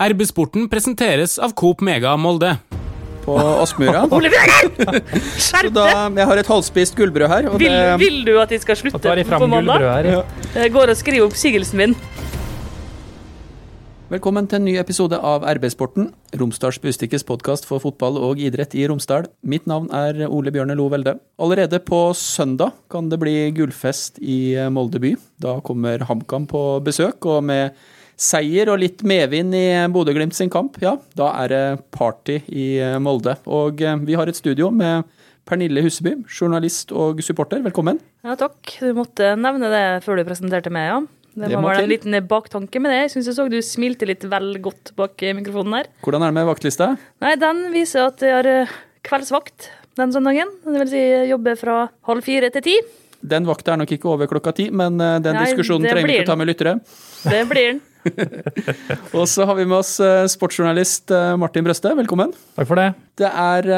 RB-sporten presenteres av Coop Mega Molde. På Aspmyra. Skjerp deg! jeg har et halvspist gullbrød her. Og Vil, det, vil du at jeg skal slutte de på mandag? her. Ja. Jeg går og skriver oppsigelsen min. Velkommen til en ny episode av RB-sporten, Romsdals Bustikkes podkast for fotball og idrett i Romsdal. Mitt navn er Ole Bjørne Lo Velde. Allerede på søndag kan det bli gullfest i Molde by. Da kommer HamKam på besøk, og med seier og litt medvind i Bodø-Glimt sin kamp, ja, da er det party i Molde. Og vi har et studio med Pernille Huseby, journalist og supporter. Velkommen. Ja, takk. Du måtte nevne det før du presenterte meg, ja. Det, Det var vel en liten baktanke med det. Jeg syns jeg så du smilte litt vel godt bak mikrofonen her. Hvordan er det med vaktlista? Nei, den viser at jeg har eh, kveldsvakt den søndagen. Det vil si jobber fra halv fire til ti. Den vakta er nok ikke over klokka ti, men eh, den Nei, diskusjonen trenger vi ikke å ta med lyttere. Det blir den. Og så har vi med oss eh, sportsjournalist eh, Martin Brøste. Velkommen. Takk for det. Det er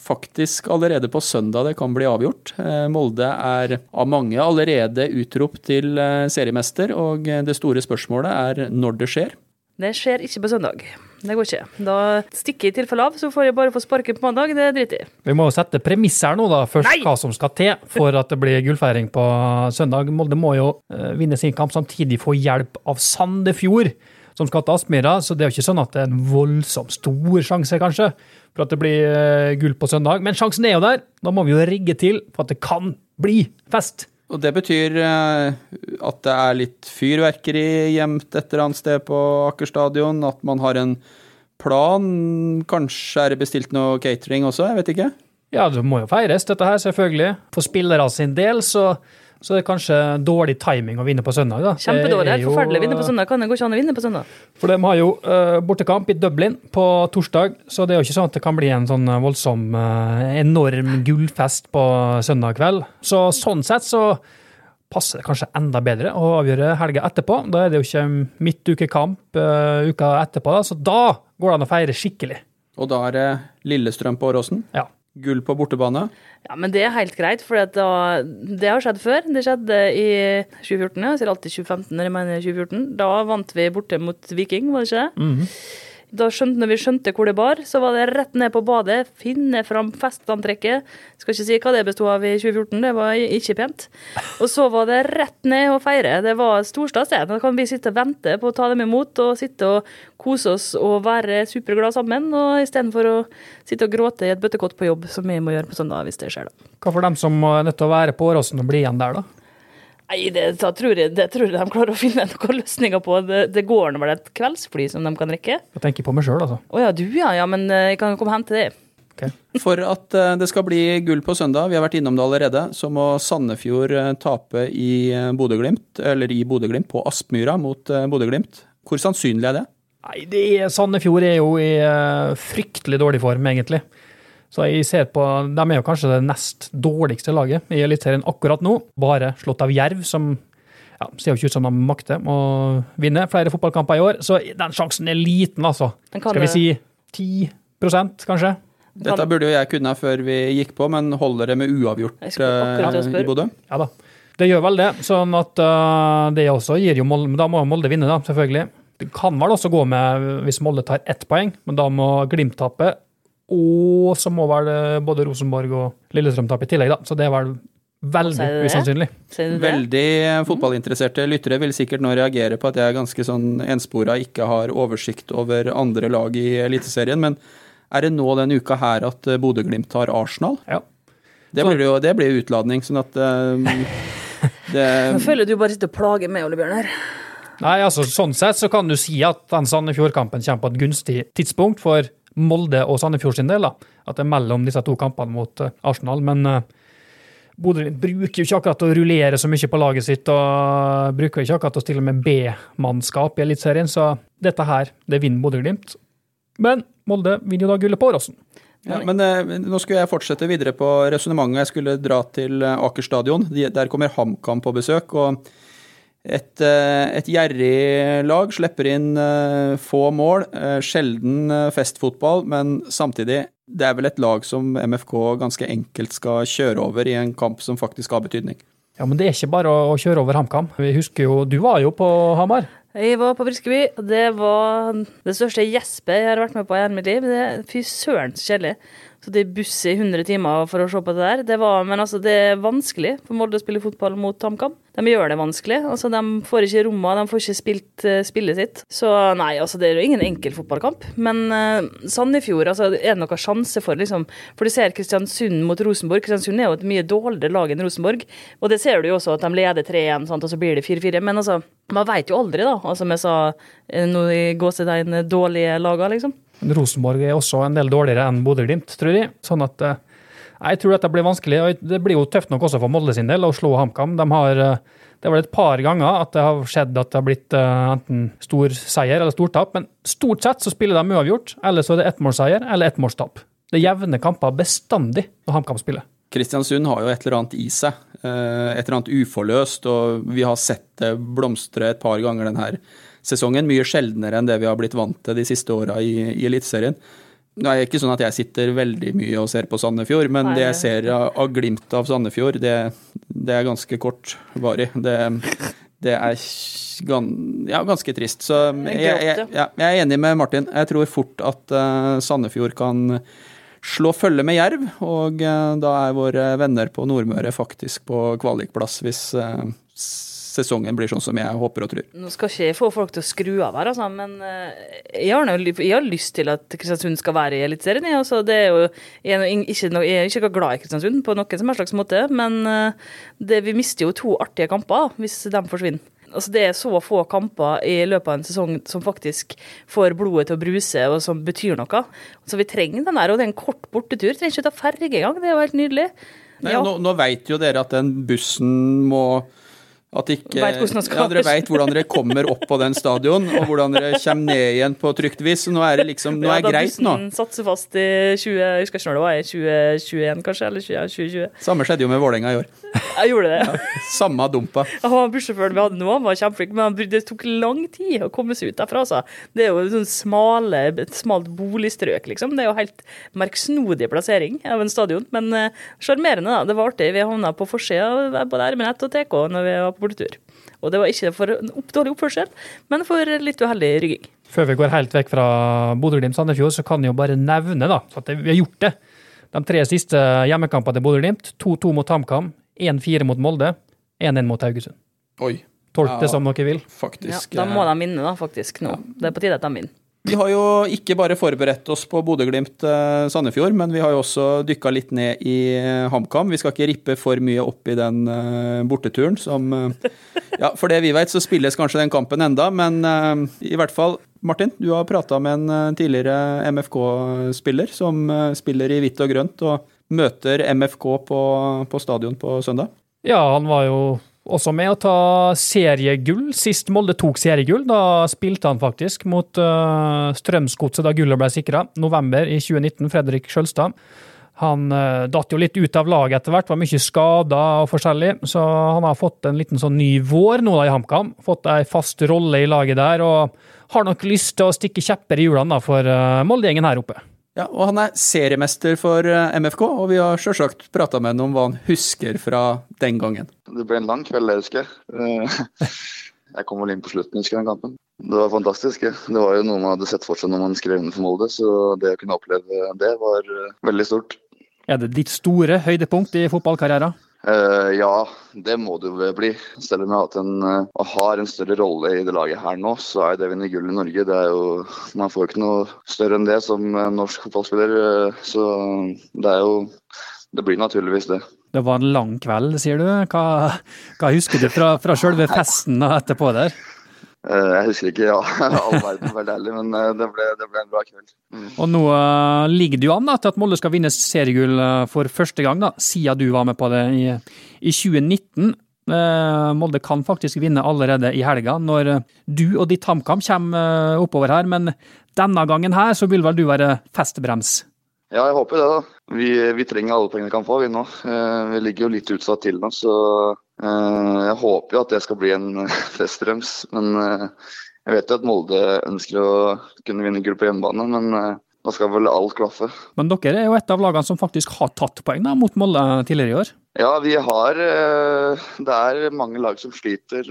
faktisk allerede på søndag det kan bli avgjort. Molde er av mange allerede utropt til seriemester, og det store spørsmålet er når det skjer. Det skjer ikke på søndag. Det går ikke. Da stikker jeg i tilfelle av, så får jeg bare få sparken på mandag. Det driter jeg i. Vi må jo sette premisser nå, da, først Nei! hva som skal til for at det blir gullfeiring på søndag. Molde må jo eh, vinne sin kamp, samtidig få hjelp av Sandefjord, som skal til Aspmyra. Så det er jo ikke sånn at det er en voldsomt stor sjanse, kanskje, for at det blir eh, gull på søndag. Men sjansen er jo der. Da må vi jo rigge til for at det kan bli fest. Og det betyr eh, at det er litt fyrverkeri gjemt et eller annet sted på Aker stadion, at man har en plan. Kanskje er det bestilt noe catering også, jeg vet ikke. Ja, det må jo feires, dette her, selvfølgelig. For spillere sin del så, så det er kanskje dårlig timing å vinne på søndag. da. Kjempedårlig. Det er Helt forferdelig å vinne på søndag. Kan det gå ikke an å vinne på søndag? For de har jo uh, bortekamp i Dublin på torsdag, så det er jo ikke sånn at det kan bli en sånn eh, voldsom, uh, enorm gullfest på søndag kveld. Så sånn sett så passer det kanskje enda bedre å avgjøre helga etterpå. Da er det jo ikke midtukekamp uh, uka etterpå, da, så da går det an å feire skikkelig. Og da er det Lillestrøm på Åråsen. Ja. Gull på bortebane. Ja, men det er helt greit, for det, det har skjedd før. Det skjedde i 2014, jeg sier alltid 2015 når jeg mener 2014. Da vant vi borte mot Viking, var det ikke det? Da skjønte, når vi skjønte hvor det bar, så var det rett ned på badet, finne fram festantrekket. Skal ikke si hva det bestod av i 2014, det var ikke pent. Og så var det rett ned og feire. Det var storstas, det. Da kan vi sitte og vente på å ta dem imot, og sitte og kose oss og være superglade sammen, og istedenfor å sitte og gråte i et bøttekott på jobb, som vi må gjøre på søndag, hvis det skjer, da. Hva for dem som er nødt til å være på Åråsen og bli igjen der, da? Nei, det, da tror jeg, det tror jeg de klarer å finne noen løsninger på. Det, det går nå vel et kveldsfly som de kan rekke. Jeg tenker på meg sjøl, altså. Å ja, du ja, ja, men eh, jeg kan jo komme og hente det. For at eh, det skal bli gull på søndag, vi har vært innom det allerede, så må Sandefjord eh, tape i Bodø-Glimt, eller i Bodø-Glimt, på Aspmyra mot Bodø-Glimt. Hvor sannsynlig er det? Nei, det er, Sandefjord er jo i fryktelig dårlig form, egentlig. Så jeg ser på, De er jo kanskje det nest dårligste laget i Eliteserien akkurat nå. Bare slått av Jerv, som ja, ser jo ikke ut som de makter å vinne flere fotballkamper i år. Så den sjansen er liten, altså. Skal vi si 10 kanskje? Dette burde jo jeg kunne før vi gikk på, men holder det med uavgjort eh, i Bodø? Ja da. Det gjør vel det. Sånn at uh, det også gir jo Molde Da må Molde vinne, da, selvfølgelig. Det kan vel også gå med hvis Molde tar ett poeng, men da må Glimt tape. Og så må vel eh, både Rosenborg og Lillestrøm tape i tillegg, da. Så det er vel veldig det? usannsynlig. Ser det? Veldig fotballinteresserte lyttere vil sikkert nå reagere på at jeg er ganske sånn enspora, ikke har oversikt over andre lag i Eliteserien. Men er det nå denne uka her at eh, Bodø-Glimt tar Arsenal? Ja. Det blir jo det blir utladning, sånn at eh, det, Jeg føler du bare sitter og plager meg, Ole Bjørn her. Nei, altså Sånn sett så kan du si at den Sandefjord-kampen kommer på et gunstig tidspunkt for Molde og Sandefjord sin del. da. At det er mellom disse to kampene mot eh, Arsenal. Men uh, Bodø bruker jo ikke akkurat å rullere så mye på laget sitt, og bruker ikke akkurat å stille med B-mannskap i Eliteserien, så dette her, det vinner Bodø-Glimt. Men Molde vinner jo da gullet på Åråsen. ja, men eh, nå skulle jeg fortsette videre på resonnementet. Jeg skulle dra til eh, Aker stadion. De, der kommer HamKam på besøk. og et, eh, et gjerrig lag slipper inn eh, få mål. eh, Sjelden festfotball, men samtidig det er vel et lag som MFK ganske enkelt skal kjøre over i en kamp som faktisk har betydning. Ja, men det er ikke bare å å kjøre over HamKam. Vi husker jo, Du var jo på Hamar. Jeg var på Briskeby, og det var det største gjespet jeg har vært med på i hele mitt liv. Det, fy søren så kjedelig. Så det er buss i 100 timer for å se på det der. Det var, men altså, det er vanskelig for Molde å spille fotball mot HamKam. De gjør det vanskelig. Altså, de får ikke rommet, de får ikke spilt uh, spillet sitt. Så nei, altså, det er jo ingen enkel fotballkamp. Men uh, Sandefjord, altså, er det noen sjanse for, liksom For du ser Kristiansund mot Rosenborg. Kristiansund er jo et mye dårligere lag enn Rosenborg. Og det ser du jo også, at de leder 3-1, og så blir det 4-4. Men altså, man veit jo aldri, da. Altså, jeg sa eh, nå i gåsetegn, dårlige laga, liksom. Rosenborg er også en del dårligere enn Bodø-Glimt, tror jeg. Sånn at eh, jeg tror dette blir vanskelig. og Det blir jo tøft nok også for Molde sin del å slå HamKam. De har, det er vel et par ganger at det har skjedd at det har blitt uh, enten stor seier eller stortap, men stort sett så spiller de uavgjort, eller så er det ettmålsseier eller ettmålstap. Det er jevne kamper bestandig når HamKam spiller. Kristiansund har jo et eller annet i seg. Et eller annet uforløst, og vi har sett det blomstre et par ganger denne sesongen. Mye sjeldnere enn det vi har blitt vant til de siste åra i, i Eliteserien. Det er ikke sånn at jeg sitter veldig mye og ser på Sandefjord, men Nei. det jeg ser av, av glimt av Sandefjord, det, det er ganske kortvarig. Det, det er gan, ja, ganske trist. Så jeg, jeg, jeg, jeg, er enig med Martin. Jeg tror fort at uh, Sandefjord kan slå følge med Jerv, og uh, da er våre venner på Nordmøre faktisk på kvalikplass hvis uh, sesongen blir sånn som jeg håper og tror. Nå skal ikke jeg få folk til å skru av her, altså, men eh, jeg har, jeg har, lyst til at Kristiansund skal være i Eliteserien. Jeg, altså, jeg, jeg, er ikke glad i Kristiansund på noen som helst slags måte, men eh, det, vi mister jo to artige kamper hvis de forsvinner. Altså Det er så få kamper i løpet av en sesong som faktisk får blodet til å bruse, og som betyr noe. Så vi trenger den der, og det er en kort bortetur. Trenger ikke ta ferge engang, det er jo helt nydelig. Nei, ja. Nå, nå vet jo dere at den bussen må at ikke, ja, dere veit hvordan dere kommer opp på den stadion, og hvordan dere kommer ned igjen på trygt vis. Nå er det liksom, nå er ja, greit nå. Satser fast i 20, jeg husker ikke når det var, i 2021 kanskje, eller 2020. Samme skjedde jo med Vålerenga i år. Jeg gjorde det. Ja, samme dumpa. Ja, Bussjåføren vi hadde nå han var kjempeflink, men det tok lang tid å komme seg ut derfra. Altså. Det er jo sånn smale, et smalt boligstrøk, liksom. Det er jo helt merksnodig plassering av en stadion, men eh, sjarmerende, uh, da. Det var artig. Vi havna på forsida både RMNet og TK når vi var på bortetur. Og det var ikke for opp, dårlig oppførsel, men for litt uheldig rygging. Før vi går helt vekk fra Bodø-Glimt-Sandefjord, så kan jeg jo bare nevne da, at vi har gjort det. De tre siste hjemmekampene til Bodø-Glimt. 2-2 mot HamKam, 1-4 mot Molde, 1-1 mot Haugesund. Oi. Tolk det ja, som dere vil. Faktisk. Ja, da må de vinne, da, faktisk, nå. Ja. Det er på tide at de vinner. Vi har jo ikke bare forberedt oss på Bodø-Glimt-Sandefjord, men vi har jo også dykka litt ned i eh, HamKam. Vi skal ikke rippe for mye opp i den eh, borteturen som eh, Ja, for det vi vet, så spilles kanskje den kampen enda, men i hvert fall Martin, du har prata med en tidligere MFK-spiller som spiller i hvitt og grønt, og møter MFK på, på stadion på søndag. Ja, han var jo også med å ta seriegull. Sist Molde tok seriegull, da spilte han faktisk mot uh, Strømsgodset da gullet ble sikra. November i 2019, Fredrik Sjølstad. Han uh, datt jo litt ut av laget etter hvert, var mye skada og forskjellig. Så han har fått en liten sånn ny vår nå da i HamKam. Fått ei fast rolle i laget der, og har nok lyst til å stikke kjepper i hjulene for uh, Molde-gjengen her oppe. Ja, og Han er seriemester for eh, MFK, og vi har selvsagt prata med ham om hva han husker fra den gangen. Det ble en lang kveld, det husker jeg. Eh, jeg kom vel inn på slutten husker jeg, den kampen. Det var fantastisk. Det var jo noe man hadde sett for seg når man skrev under for Molde, så det å kunne oppleve det var eh, veldig stort. Er det ditt store høydepunkt i fotballkarrieren? Uh, ja, det må det jo bli. Selv om jeg har, en, uh, har en større rolle i det laget her nå, så er det å vinne gull i Norge det er jo, Man får ikke noe større enn det som uh, norsk fotballspiller. Uh, så det er jo Det blir naturligvis det. Det var en lang kveld, sier du. Hva, hva husker du fra, fra selve festen etterpå der? Eh, jeg husker ikke ja, all verden, veldig ærlig, men eh, det ble, det ble, en bra kveld. Mm. Og nå uh, ligger det jo an da, til at Molde skal vinne seriegull for første gang, da, siden du var med på det i, i 2019. Uh, Molde kan faktisk vinne allerede i helga, når du og ditt HamKam kommer oppover her. Men denne gangen her så vil vel du være festbrems? Ja, jeg håper det. da. Vi, vi trenger alle pengene vi kan få, vi nå. Vi ligger jo litt utsatt til nå, så Eh, jeg håper jo at det skal bli en festbrems, men eh, jeg vet jo at Molde ønsker å kunne vinne gull på hjemmebane. Men da eh, skal vel alt klaffe. Men dere er jo et av lagene som faktisk har tatt poeng da, mot Molde tidligere i år? Ja, vi har Det er mange lag som sliter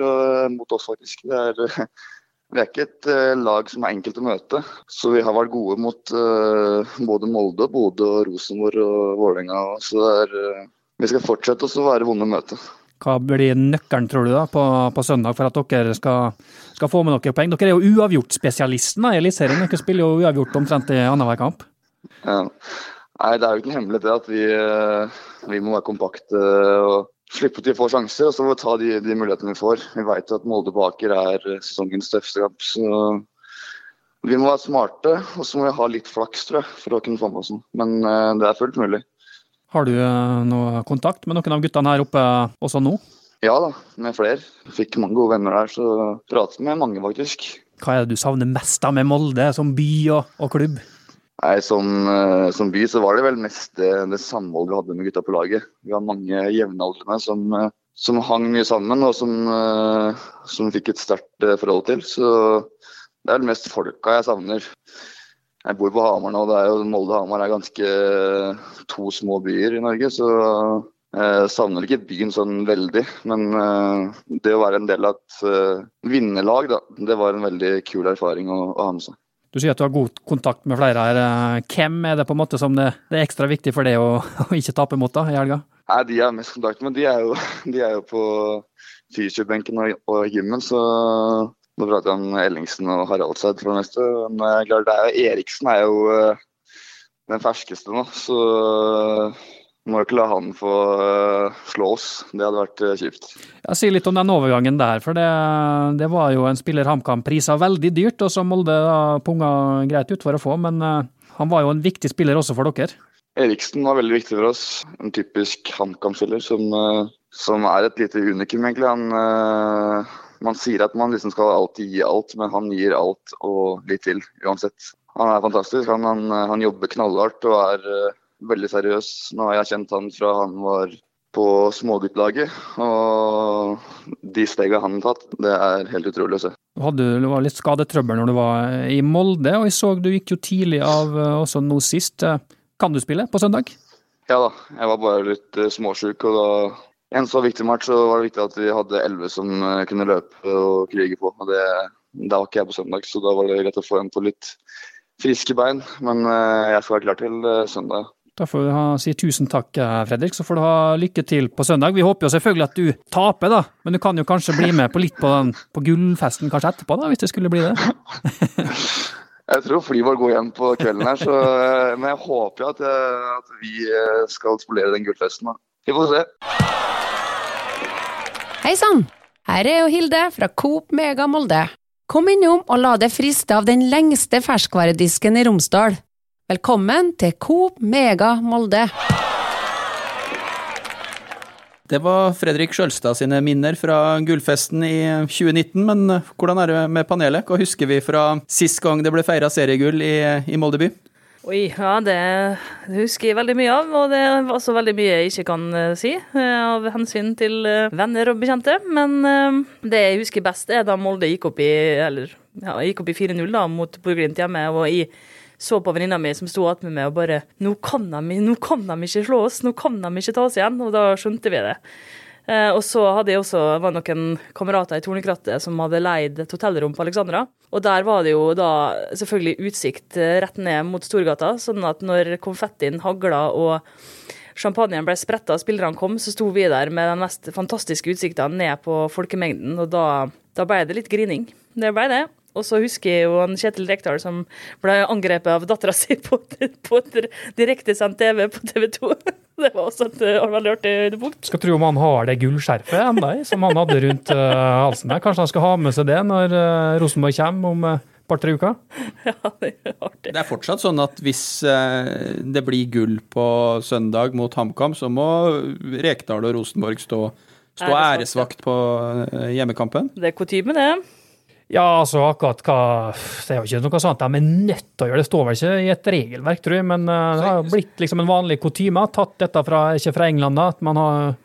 mot oss, faktisk. Det er vi er ikke et uh, lag som er enkelt å møte. Så vi har vært gode mot uh, både Molde, Bodø, Rosenborg og Vålerenga. Så er, uh, vi skal fortsette å være vonde å møte. Hva blir nøkkelen, tror du, da, på, på søndag for at dere skal, skal, få med noen poeng? Dere er jo uavgjort-spesialisten i Eliteserien. Dere spiller jo uavgjort omtrent i annenhver kamp. Ja. Nei, det er jo ikke noe hemmelighet det at vi, vi må være kompakte. og slippe til få sjanser, og så må vi ta de, de mulighetene vi får. Vi vet at Molde på Aker er sesongens tøffeste kamp. så Vi må være smarte, og så må vi ha litt flaks tror jeg, for å kunne få med oss den. Men uh, det er fullt mulig. Har du uh, noe kontakt med noen av guttene her oppe også nå? Ja da, med flere. Fikk mange gode venner der, så prater med mange faktisk. Hva er det du savner mest da med Molde som by og, og klubb? Nei, som, eh, som, by så var det vel mest det, det samholdet vi hadde med gutta på laget. Vi har mange jevnaldrende som, eh, som hang mye sammen, og som, eh, som fikk et sterkt forhold til. Så det er vel mest folka jeg savner. Jeg bor på Hamar nå, det er jo Molde og Hamar er ganske to små byer i Norge. Så jeg savner ikke byen sånn veldig. Men det å være en del av et vinnerlag, da, det var en veldig kul erfaring å, å ha med seg. Du sier at du har god kontakt med flere her. Eh, hvem er det på en måte som det, det er ekstra viktig for deg å, å ikke tape mot da, i helga? Nei, De jeg har mest kontakt med, de er jo, de er jo på fysiobenken og, og gymmen. Så nå prater jeg om Ellingsen og Haraldseid for det meste. Men eh, klart, er jo, Eriksen er jo eh, den ferskeste nå. Så må ikke la han få uh, slå oss. Det hadde vært uh, kjipt. Jeg si litt om den overgangen der, for det, det var jo en spiller HamKam prisa veldig dyrt, og som Molde da punga greit ut for å få, men uh, han var jo en viktig spiller også for dere? Eriksen var veldig viktig for oss. En typisk HamKam-spiller som, som, er et lite unikum, egentlig. Han, man sier at man liksom skal alltid gi alt, men han gir alt og litt til uansett. Han er fantastisk. Han, han, han jobber knallhardt og er veldig seriøs. Nå har jeg kjent han fra han var på småguttlaget. Og de stegene han har tatt, det er helt utrolig å se. Du hadde du litt skadetrøbbel når du var i Molde, og jeg så du gikk jo tidlig av eh, også nå sist. Eh, kan du spille på søndag? Ja da, jeg var bare litt småsjuk. og da en så viktig match så var det viktig at vi hadde elleve som kunne løpe og krige på. og det, det, var ikke jeg på søndag, så da var det greit å få en på litt friske bein. Men jeg skal være klar til søndag. Da får vi ha, si tusen takk, eh, Fredrik, så får du ha lykke til på søndag. Vi håper jo selvfølgelig at du taper, da, men du kan jo kanskje bli med på litt på, den, på gullfesten kanskje etterpå, da, hvis det skulle bli det? jeg tror Flyvår går hjem på kvelden her, så, eh, men jeg håper jo at, eh, at, vi skal spolere den gullfesten. Da. Vi får se. Hei sann! Her er jo Hilde fra Coop Mega Molde. Kom innom og la deg friste av den lengste ferskvaredisken i Romsdal. Velkommen til Coop Mega Molde! Det var Fredrik Sjølstad sine minner fra gullfesten i 2019, men hvordan er det med panelet? Hva husker vi fra sist gang det ble feira seriegull i, i Molde by? Oi, ja, det, husker jeg veldig mye av, og det er også veldig mye jeg ikke kan uh, si uh, av hensyn til uh, venner og bekjente. Men det jeg husker best, er da Molde gikk opp i, ja, i 4-0 mot Borglimt hjemme. og i så på venninna mi som sto attmed meg og bare nå kan, de, nå kan de ikke slå oss, nå kan de ikke ta oss igjen. Og da skjønte vi det. Eh, og så hadde jeg også, var noen kamerater i Tornekrattet som hadde leid et hotellrom på Alexandra. Og der var det jo da selvfølgelig utsikt eh, rett ned mot Storgata, sånn at når konfettien hagla og champagnen ble spretta og spillerne kom, så sto vi der med den mest fantastiske utsikta ned på folkemengden, og da, da ble det litt grining. Det ble det. Og så husker jeg jo han Kjetil Rekdal som ble angrepet av dattera si på, på direktesendt TV på TV 2. Det var også et uh, veldig artig punkt. Skal tro om han har det gullskjerfet ennå, som han hadde rundt uh, halsen der. Kanskje han skal ha med seg det når uh, Rosenborg kommer om et par-tre uker? Ja, det er artig. Det er fortsatt sånn at hvis det blir gull på søndag mot HamKam, så må Rekdal og Rosenborg stå, stå æresvakt på hjemmekampen? Det er kutyme, det. Ja, altså akkurat hva Det er jo ikke noe sånt de er nødt til å gjøre. Det står vel ikke i et regelverk, tror jeg, men uh, det har blitt liksom en vanlig kutyme. Tatt dette fra, ikke fra England, da. At man har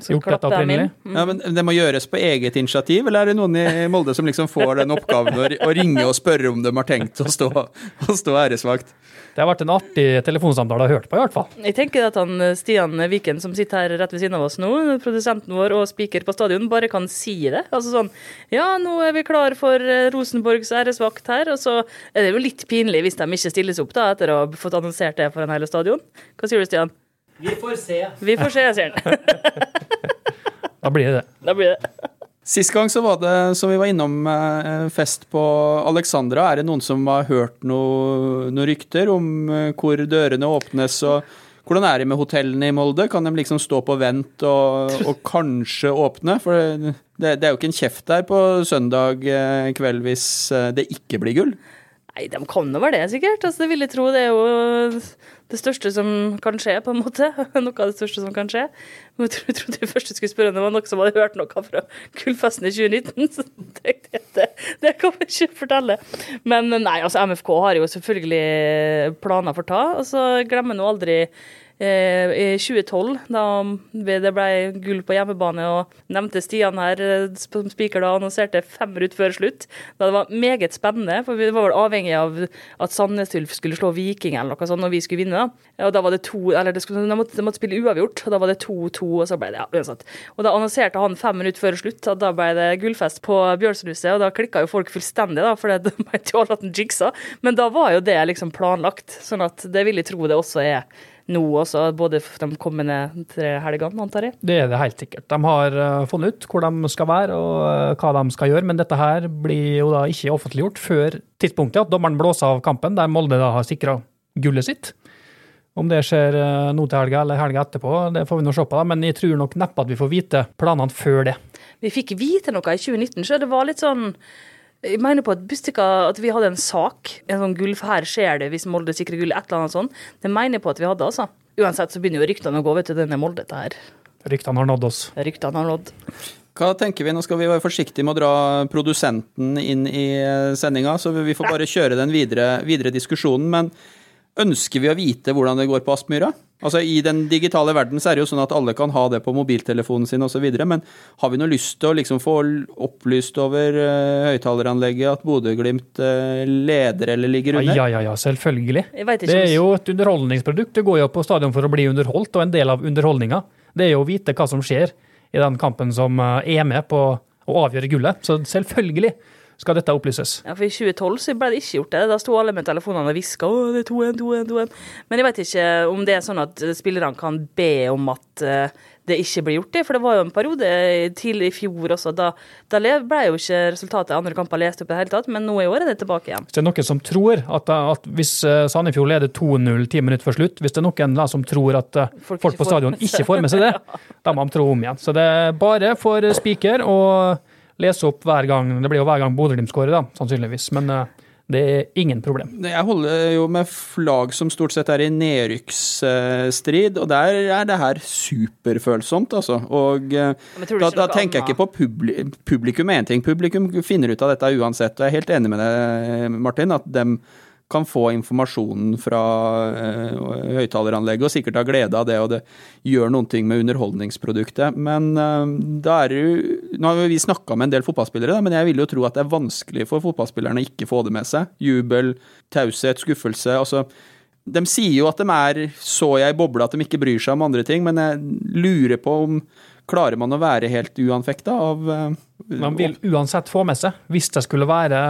Gjort dette opprinnelig? Mm. Ja, men Det må gjøres på eget initiativ, eller er det noen i Molde som liksom får den oppgaven å, å ringe og spørre om de har tenkt å stå, å stå æresvakt? Det har vært en artig telefonsamtale å ha hørt på, i hvert fall. Jeg tenker at han eh, Stian Viken, som sitter her rett ved siden av oss nå, produsenten vår og speaker på stadion, bare kan si det. Altså sånn Ja, nå er vi klar for eh, Rosenborgs æresvakt her. Og så er det jo litt pinlig hvis de ikke stilles opp, da, etter å ha fått annonsert det foran hele stadion. Hva sier du, Stian? Vi får se. Vi får se, sier han. Da blir det det. Da blir det. Sist gang så var det, som vi var innom, eh, fest på Alexandra. Er det noen som har hørt noen noe rykter om eh, hvor dørene åpnes og hvordan er det med hotellene i Molde? Kan de liksom stå på vent og, og kanskje åpne? For det, det er jo ikke en kjeft der på søndag eh, kveld hvis det ikke blir gull. Nei, de kan jo være det, sikkert. Altså, det vil jeg tro. Det er jo det største som kan skje, på en måte. Noe av det største som kan skje. Men Jeg trodde jeg først skulle spørre om det var noen som hadde hørt noe fra Gullfesten i 2019. Så tenkte jeg at det, kan vi ikke fortelle. Men nei, altså MFK har jo selvfølgelig planer for ta. Og så glemmer nå aldri i 2012, da det ble gull på hjemmebane, og nevnte Stian her eh, som spiker da annonserte fem minutter før slutt. Da det var meget spennende, for vi var vel avhengig av at Sandnes Ulf skulle slå Viking eller noe sånt når vi skulle vinne. Og da var det to, eller det skulle, de, måtte, de måtte spille uavgjort, og da var det 2-2, og så ble det ja, uansett. Og da annonserte han fem minutter før slutt at da ble det gullfest på Bjørnsrudhuset, og da klikka jo folk fullstendig, da, for det mente jo alle at den jigsa. Men da var jo det liksom planlagt, sånn at det vil jeg tro det også er nå også, både de kommende tre helgene, antar jeg. Det er det helt sikkert. De har eh, funnet ut hvor de skal være og eh, hva de skal gjøre, men dette her blir jo da ikke offentliggjort før tidspunktet at dommeren blåser av kampen, der Molde da har sikra gullet sitt. Om det skjer eh, nå til helga eller helga etterpå, det får vi nå se på, da, men jeg tror nok neppe at vi får vite planene før det. Vi fikk vite noe i 2019, så det var litt sånn jeg mener på at Bustika, at vi hadde en sak, en sånn gull, for her skjer det hvis Molde sikrer gull, et eller annet sånt. Det mener jeg på at vi hadde, altså. Uansett så begynner jo ryktene å gå, vet du, den er Molde, dette her. Ryktene har nådd oss. Ryktene har nådd. Hva tenker vi? Nå skal vi være forsiktige med å dra produsenten inn i sendinga, så vi får bare kjøre den videre, videre diskusjonen. Men ønsker vi å vite hvordan det går på Aspmyra? Altså I den digitale verden så er det jo sånn at alle kan ha det på mobiltelefonen sin osv., men har vi noe lyst til å liksom få opplyst over uh, høyttaleranlegget at Bodø-Glimt uh, leder eller ligger under? ja, ja, ja, selvfølgelig. Ikke Det er jo et underholdningsprodukt. Du går jo på stadion for å bli underholdt, og en del av underholdninga det er jo å vite hva som skjer i den kampen som eh, er med på å avgjøre gullet. Så selvfølgelig skal dette opplyses. Ja, for I 2012 så ble det ikke gjort det. Da sto alle med telefonene og hviska å, det er 2-1, 2-1, 2-1. Men jeg vet ikke om det er sånn at spillerne kan be om at eh, det ikke blir gjort det. For det var jo en periode tidlig i fjor også. Da, da ble jo ikke resultatet andre kamper lest opp i det hele tatt, men nå i år er det tilbake igjen. Hvis det er noen som tror at, at hvis eh, Sandefjord leder 2-0 ti minutter før slutt, hvis det er noen da som tror at eh, Folk folk, på stadion ikke får med seg det, da må de tro om igjen. Så det er bare for spiker å lese opp hver gang. Det blir jo hver gang Bodø-Glimt skårer, da, sannsynligvis. Men eh, det er ingen problem. Jeg holder jo med lag som stort sett er i nedrykksstrid, og der er det her superfølsomt, altså. Og eh, da, da tenker jeg ikke på publi publikum er én ting. Publikum finner ut av dette uansett, og jeg er helt enig med deg, Martin, at dem kan få informasjonen fra eh, høyttaleranlegget og sikkert ha glede av det, og det gjør noen ting med underholdningsproduktet. Men eh, da er jo Nå har vi snakka med en del fotballspillere, da, men jeg vil jo tro at det er vanskelig for fotballspillerne å ikke få det med seg. Jubel, taushet, skuffelse. altså de sier jo at de er så jeg i bobla at de ikke bryr seg om andre ting, men jeg lurer på om Klarer man å være helt uanfekta av eh, Man vil uansett få med seg, hvis det skulle være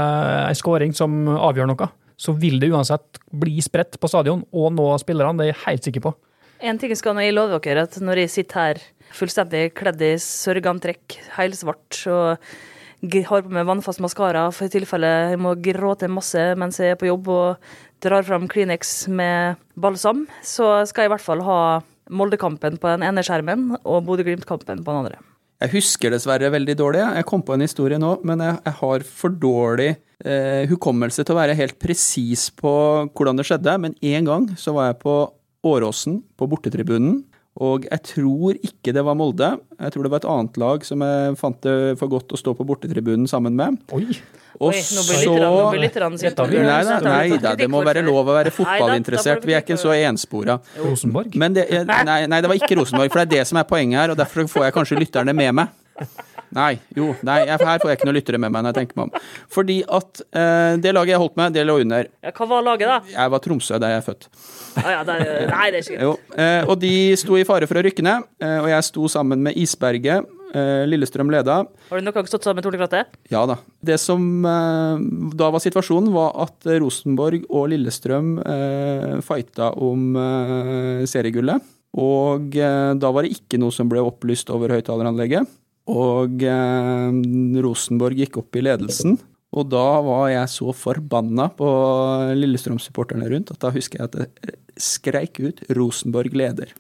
ei skåring som avgjør noe, så vil det uansett bli spredt på stadion og nå spillerne, det er jeg helt sikker på. En ting skal nå jeg love dere, at når jeg sitter her fullstendig kledd i sørgantrekk, helsvart, og har på meg vannfast maskara for i tilfelle jeg må gråte masse mens jeg er på jobb og drar fram Kleenex med balsam, så skal jeg i hvert fall ha Moldekampen på den ene skjermen og Bodø-Glimt-kampen på den andre. Jeg husker dessverre veldig dårlig. Jeg kom på en historie nå, men jeg, jeg har for dårlig eh, hukommelse til å være helt presis på hvordan det skjedde. Men én gang så var jeg på Åråsen, på bortetribunen, Og jeg tror ikke det var Molde. Jeg tror det var et annet lag som jeg fant det for godt å stå på bortetribunen sammen med. Oi! Og Oi, nå blir så nå blir Nei da, nei da, det må være lov å være fotballinteressert. Vi er ikke så enspora. Rosenborg. Men det, nei, nei, det var ikke Rosenborg, for det er det som er poenget her, og derfor får jeg kanskje lytterne med meg. Nei, jo, nei, jeg, her får jeg ikke noen lyttere med meg når jeg tenker meg om. Fordi at eh, det laget jeg holdt med, det lå under. Ja, hva var laget, da? Jeg var Tromsø der jeg er født. Ah, ja, det er, nei, det er ikke greit. Jo, eh, og de sto i fare for å rykke ned, eh, og jeg sto sammen med Isberget. Eh, Lillestrøm leda. Har du noen gang stått sammen med Torle Kratte? Ja da. Det som eh, da var situasjonen, var at Rosenborg og Lillestrøm eh, fighta om eh, seriegullet. Og eh, da var det ikke noe som ble opplyst over høyttaleranlegget. Og eh, Rosenborg gikk opp i ledelsen. Og da var jeg så forbanna på Lillestrøm-supporterne rundt at da husker jeg at det skreik ut 'Rosenborg leder'.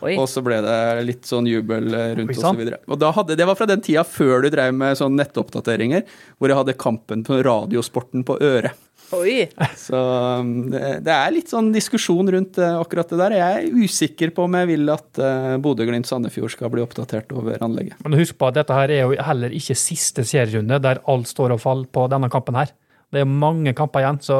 Oi. Og så ble det litt sånn jubel eh, rundt og så videre. Og da hadde, det var fra den tida før du drev med sånn nettoppdateringer, hvor jeg hadde kampen på radiosporten på øret. Oi. Så um, det, er litt sånn diskusjon rundt eh, akkurat det der. Jeg er usikker på om jeg vil at uh, Bodø-Glimt-Sandefjord skal bli oppdatert over anlegget. Men husk på at dette her er jo heller ikke siste serierunde der alt står og faller på denne kampen her. Det er mange kamper igjen, så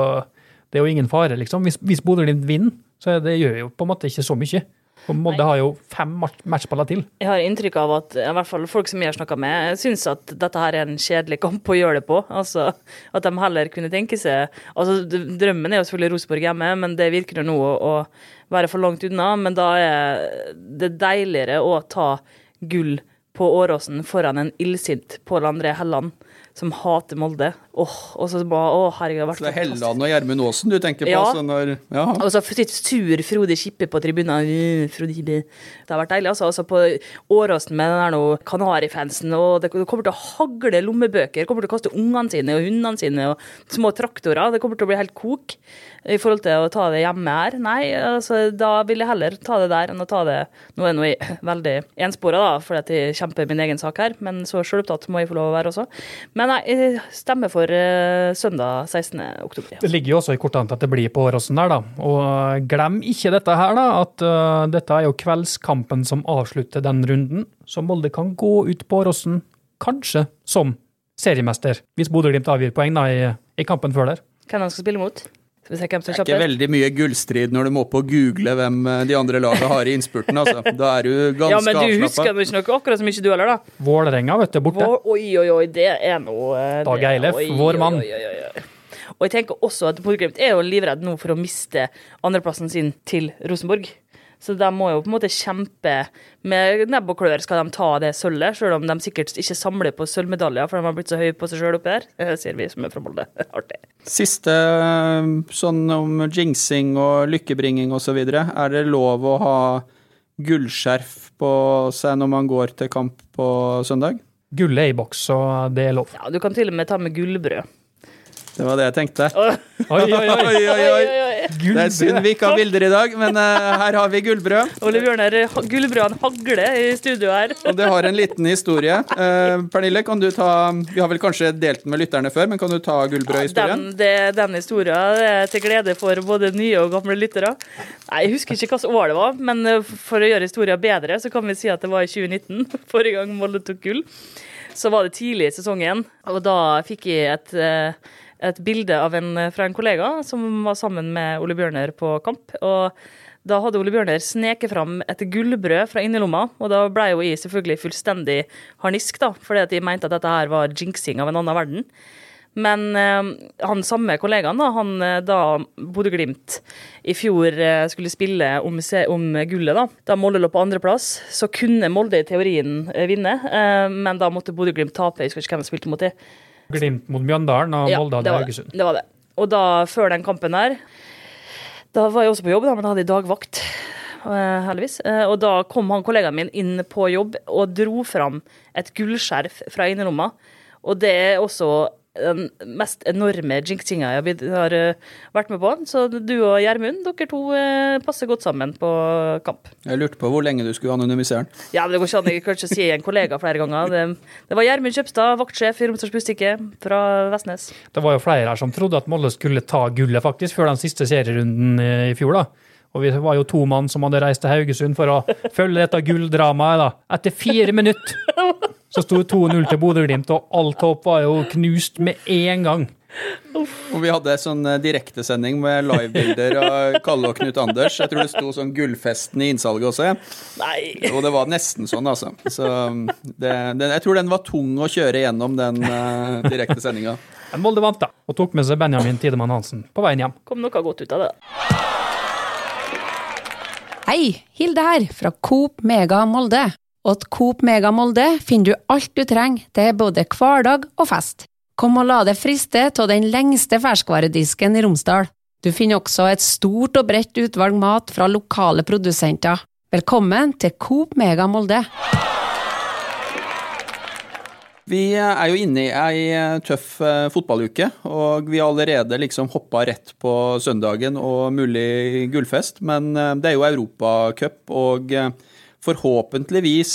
det er jo ingen fare, liksom. Hvis, hvis Bodø-Glimt vinner, så det gjør jo på en måte ikke så mye. Og Molde har jo fem matchballer til. Jeg har inntrykk av at i hvert fall folk som jeg har snakka med, syns at dette her er en kjedelig kamp å gjøre det på. Altså, At de heller kunne tenke seg altså Drømmen er jo selvfølgelig Rosenborg hjemme, men det virker jo nå å, å være for langt unna. Men da er det deiligere å ta gull på Åråsen foran en illsint Pål André Helland som hater Molde. Åh, og så bare, å herregud, det har vært Så det er. Helland og Gjermund Aasen du tenker på? Ja. Så når, ja. Og så sitter sur Frode Skippe på tribunen. Frode Skippe. Det har vært deilig. altså. altså på Åråsen med den der nå Kanarifansen, og det kommer til å hagle lommebøker. Kommer til å kaste ungene sine og hundene sine og små traktorer. Det kommer til å bli helt kok i forhold til å ta det hjemme her. Nei, altså da vil jeg heller ta det der enn å ta det Nå er jeg veldig enspora, da, fordi at jeg kjemper min egen sak her, men så sjølopptatt må jeg få lov å være også. Men nei, jeg stemmer for eh, søndag 16. oktober. Det ligger jo også i kortene at det blir på Åråsen der, da. Og glem ikke dette her, da, at uh, dette er jo kveldskampen som avslutter den runden. Så Molde kan gå ut på Åråsen, kanskje som seriemester, hvis Bodø-Glimt avgir poeng da i, i kampen før der. Hvem de skal spille mot? Skal vi se hvem som Det er ikke veldig mye gullstrid når du må på og google hvem eh, de andre lagene har i innspurten. Altså. Da er du ganske Ja, men du husker avslappa. nå ikke noe akkurat så mye du heller, da. Vålerenga, vet du, borte. Vår, oi, oi, oi, det er noe eh, Dag Eilef, vår mann. Oi, oi, oi, oi. Og jeg tenker også at Bodø-Glimt er jo livredd nå for å miste andreplassen sin til Rosenborg. Så de må jo på en måte kjempe med nebb og klør skal de ta det sølvet, selv om de sikkert ikke samler på sølvmedaljer, for de har blitt så høye på seg sjøl oppi her. Sier vi som er fra Molde. Artig. Siste eh, sånn om jinxing og lykkebringing osv. Er det lov å ha gullskjerf på seg når man går til kamp på søndag? Gullet er i boks, så det er lov. Ja, du kan til og med ta med gullbrød. Det var det jeg tenkte. Oi, oi, oi! Oi, oi, oi. Det er synd vi ikke har bilder i dag, men uh, her har vi gullbrød. Ole Bjørnar, gullbrødene hagler i studio her. Og det har en liten historie. Uh, Pernille, kan du ta Vi har vel kanskje delt den med lytterne før, men kan du ta gullbrødhistorien? Den, det, den historien er til glede for både nye og gamle lyttere. Nei, Jeg husker ikke hvilket år det var, men eh, for å gjøre historien bedre, så kan vi si at det var i 2019, forrige gang Molde tok gull. Så var det tidlig i sesongen, og da fikk jeg et, eh, et bilde av en, fra en kollega som var sammen med Ole Bjørner på kamp. og da hadde Ole Bjørner sneket fram et gullbrød fra innerlomma, og da ble jo jeg selvfølgelig fullstendig harnisk, da, fordi at jeg mente at dette her var jinxing av en annen verden. Men eh, han samme kollegaen, da, han eh, da Bodø-Glimt i fjor eh, skulle spille om, om gullet, da, da Molde lå på andreplass, så kunne Molde i teorien eh, vinne, eh, men da måtte Bodø-Glimt tape. Jeg husker ikke hvem som spilte mot dem. Glimt mot Mjøndalen og Molde hadde Haugesund. Det, det var det. Og da, før den kampen der, da var jeg også på jobb, da, men da hadde jeg dagvakt. eh, Heldigvis. Eh, Og da kom han kollegaen min inn på jobb og dro fram et gullskjerf fra innerlomma. Og det er også den mest enorme jinxinga jeg har eh, vært med på. Så du og Gjermund, dere to eh, passer godt sammen på kamp. Jeg lurte på hvor lenge du skulle anonymisere den. Ja, men Det går ikke an jeg kan ikke si en kollega flere ganger. Det, det var Gjermund Kjøpstad, vaktsjef i Romsdals Bustikke fra Vestnes. Det var jo flere her som trodde at Molde skulle ta gullet faktisk før den siste serierunden i fjor. da. Og vi var jo to mann som hadde reist til Haugesund for å følge dette gulldramaet. da. Etter fire minutter så sto det 2-0 til Bodø-Glimt, og alt håp var jo knust med en gang. Og vi hadde sånn eh, direktesending med livebilder av Kalle og Knut Anders. Jeg tror det sto sånn Gullfesten i innsalget også. Nei. Og det var nesten sånn, altså. Så det, det, jeg tror den var tung å kjøre gjennom, den uh, direktesendinga. Men Molde vant, da, og tok med seg Benjamin Tidemann Hansen på veien hjem. Kom noe godt ut av det. Hei, Hilde her, fra Coop Mega Molde. Og Coop Mega Molde finner du alt du trenger til både hverdag og fest. Kom og la deg friste av den lengste ferskvaredisken i Romsdal. Du finner også et stort og bredt utvalg mat fra lokale produsenter. Velkommen til Coop Mega Molde. Vi er jo inne i ei eh, tøff eh, fotballuke, og vi har allerede liksom hoppa rett på søndagen og mulig gullfest. Men eh, det er jo Europacup og forhåpentligvis